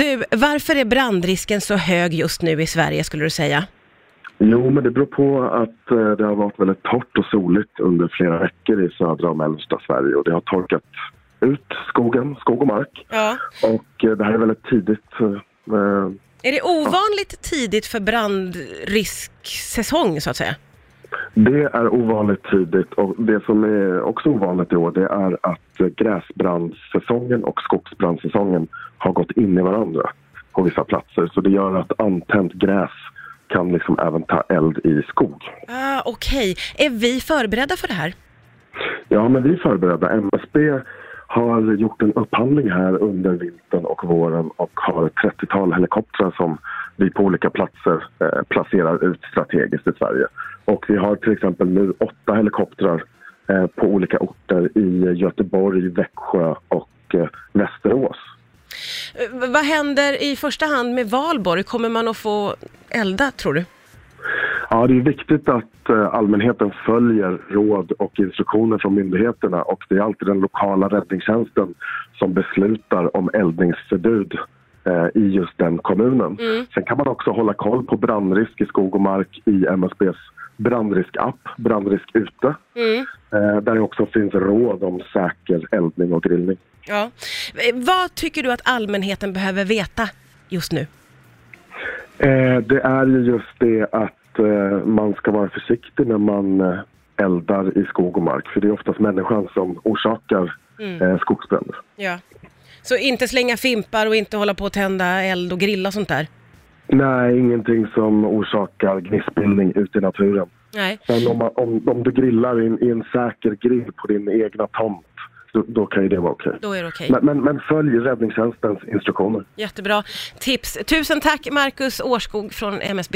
Du, varför är brandrisken så hög just nu i Sverige skulle du säga? Jo, men det beror på att eh, det har varit väldigt torrt och soligt under flera veckor i södra och mellersta Sverige och det har torkat ut skogen, skog och mark. Ja. Och eh, det här är väldigt tidigt. eh, Är det ovanligt tidigt för brandrisksäsong så att säga? Det är ovanligt tidigt och det som är också ovanligt i år det är att gräsbrandsäsongen och skogsbrandsäsongen har gått in i varandra på vissa platser. Så det gör att antänt gräs kan liksom även ta eld i skog. Ah, Okej, är vi förberedda för det här? Ja, men vi är förberedda. MSB har gjort en upphandling här under vintern och våren och har ett 30-tal helikoptrar som vi på olika platser eh, placerar ut strategiskt i Sverige. Och vi har till exempel nu åtta helikoptrar eh, på olika orter i Göteborg, Växjö och eh, Västerås. Eh, Vad händer i första hand med Valborg? Kommer man att få elda tror du? Ja, det är viktigt att eh, allmänheten följer råd och instruktioner från myndigheterna och det är alltid den lokala räddningstjänsten som beslutar om eldningsförbud i just den kommunen. Sen kan man också hålla koll på brandrisk i skog och mark i MSBs brandrisk-app, Brandrisk ute, eh, där det också finns råd om säker eldning och grillning. Ja. Eh, Vad tycker du att allmänheten behöver veta just nu? Eh, det är ju just det att eh, man ska vara försiktig när man eh, eldar i skog och mark. För det är oftast människan som orsakar eh, skogsbränder. Ja. Så inte slänga fimpar och inte hålla på att tända eld och grilla och sånt där? Nej, ingenting som orsakar gnistbildning ute i naturen. Nej. Men om, man, om, om du grillar i en, i en säker grill på din egna tomt, då, då kan ju det vara okej. Då är det okej. Men, men, men följ räddningstjänstens instruktioner. Jättebra tips. Tusen tack Marcus Årskog från MSB.